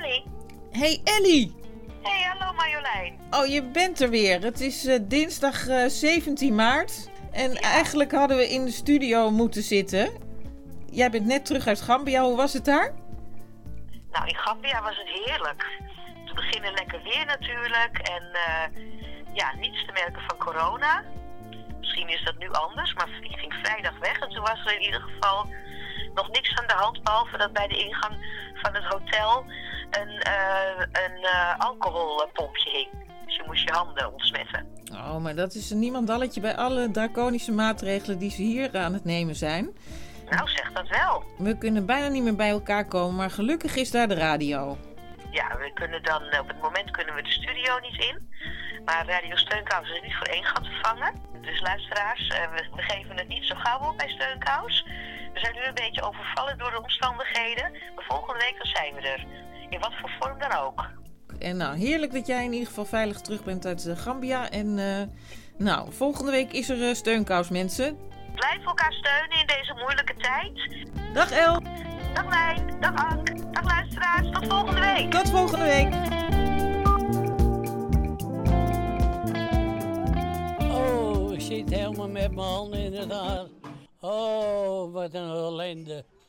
Ellie. Hey Ellie! Hey, hallo Marjolein. Oh, je bent er weer. Het is eh, dinsdag eh, 17 maart. En eigenlijk hadden we in de studio moeten zitten. Jij bent net terug uit Gambia. Hoe was het daar? Nou, in Gambia was het heerlijk. Te beginnen lekker weer natuurlijk. En eh, ja, niets te merken van corona. Misschien is dat nu anders, maar ik ging vrijdag weg. En toen was er in ieder geval nog niks aan de hand. Behalve dat bij de ingang van het hotel een, eh, een eh, alcoholpompje hing. Dus je moest je handen ontsmetten. Oh, maar dat is een niemandalletje bij alle draconische maatregelen die ze hier aan het nemen zijn. Nou, zeg dat wel. We kunnen bijna niet meer bij elkaar komen, maar gelukkig is daar de radio. Ja, we kunnen dan, op het moment kunnen we de studio niet in. Maar Radio Steunkous is niet voor één gat te vangen. Dus luisteraars, eh, we, we geven het niet zo gauw op bij Steunkous. We zijn nu een beetje overvallen door de omstandigheden. Maar volgende week dan zijn we er. In wat voor vorm dan ook. En nou, heerlijk dat jij in ieder geval veilig terug bent uit eh, Gambia. En eh, nou, volgende week is er uh, steunkous, mensen. Blijf elkaar steunen in deze moeilijke tijd. Dag El, Dag Lijn, dag Ank, dag luisteraars. Tot volgende week. tot volgende week. Oh, ik zit helemaal met mijn handen in het haar. Oh, wat een ellende.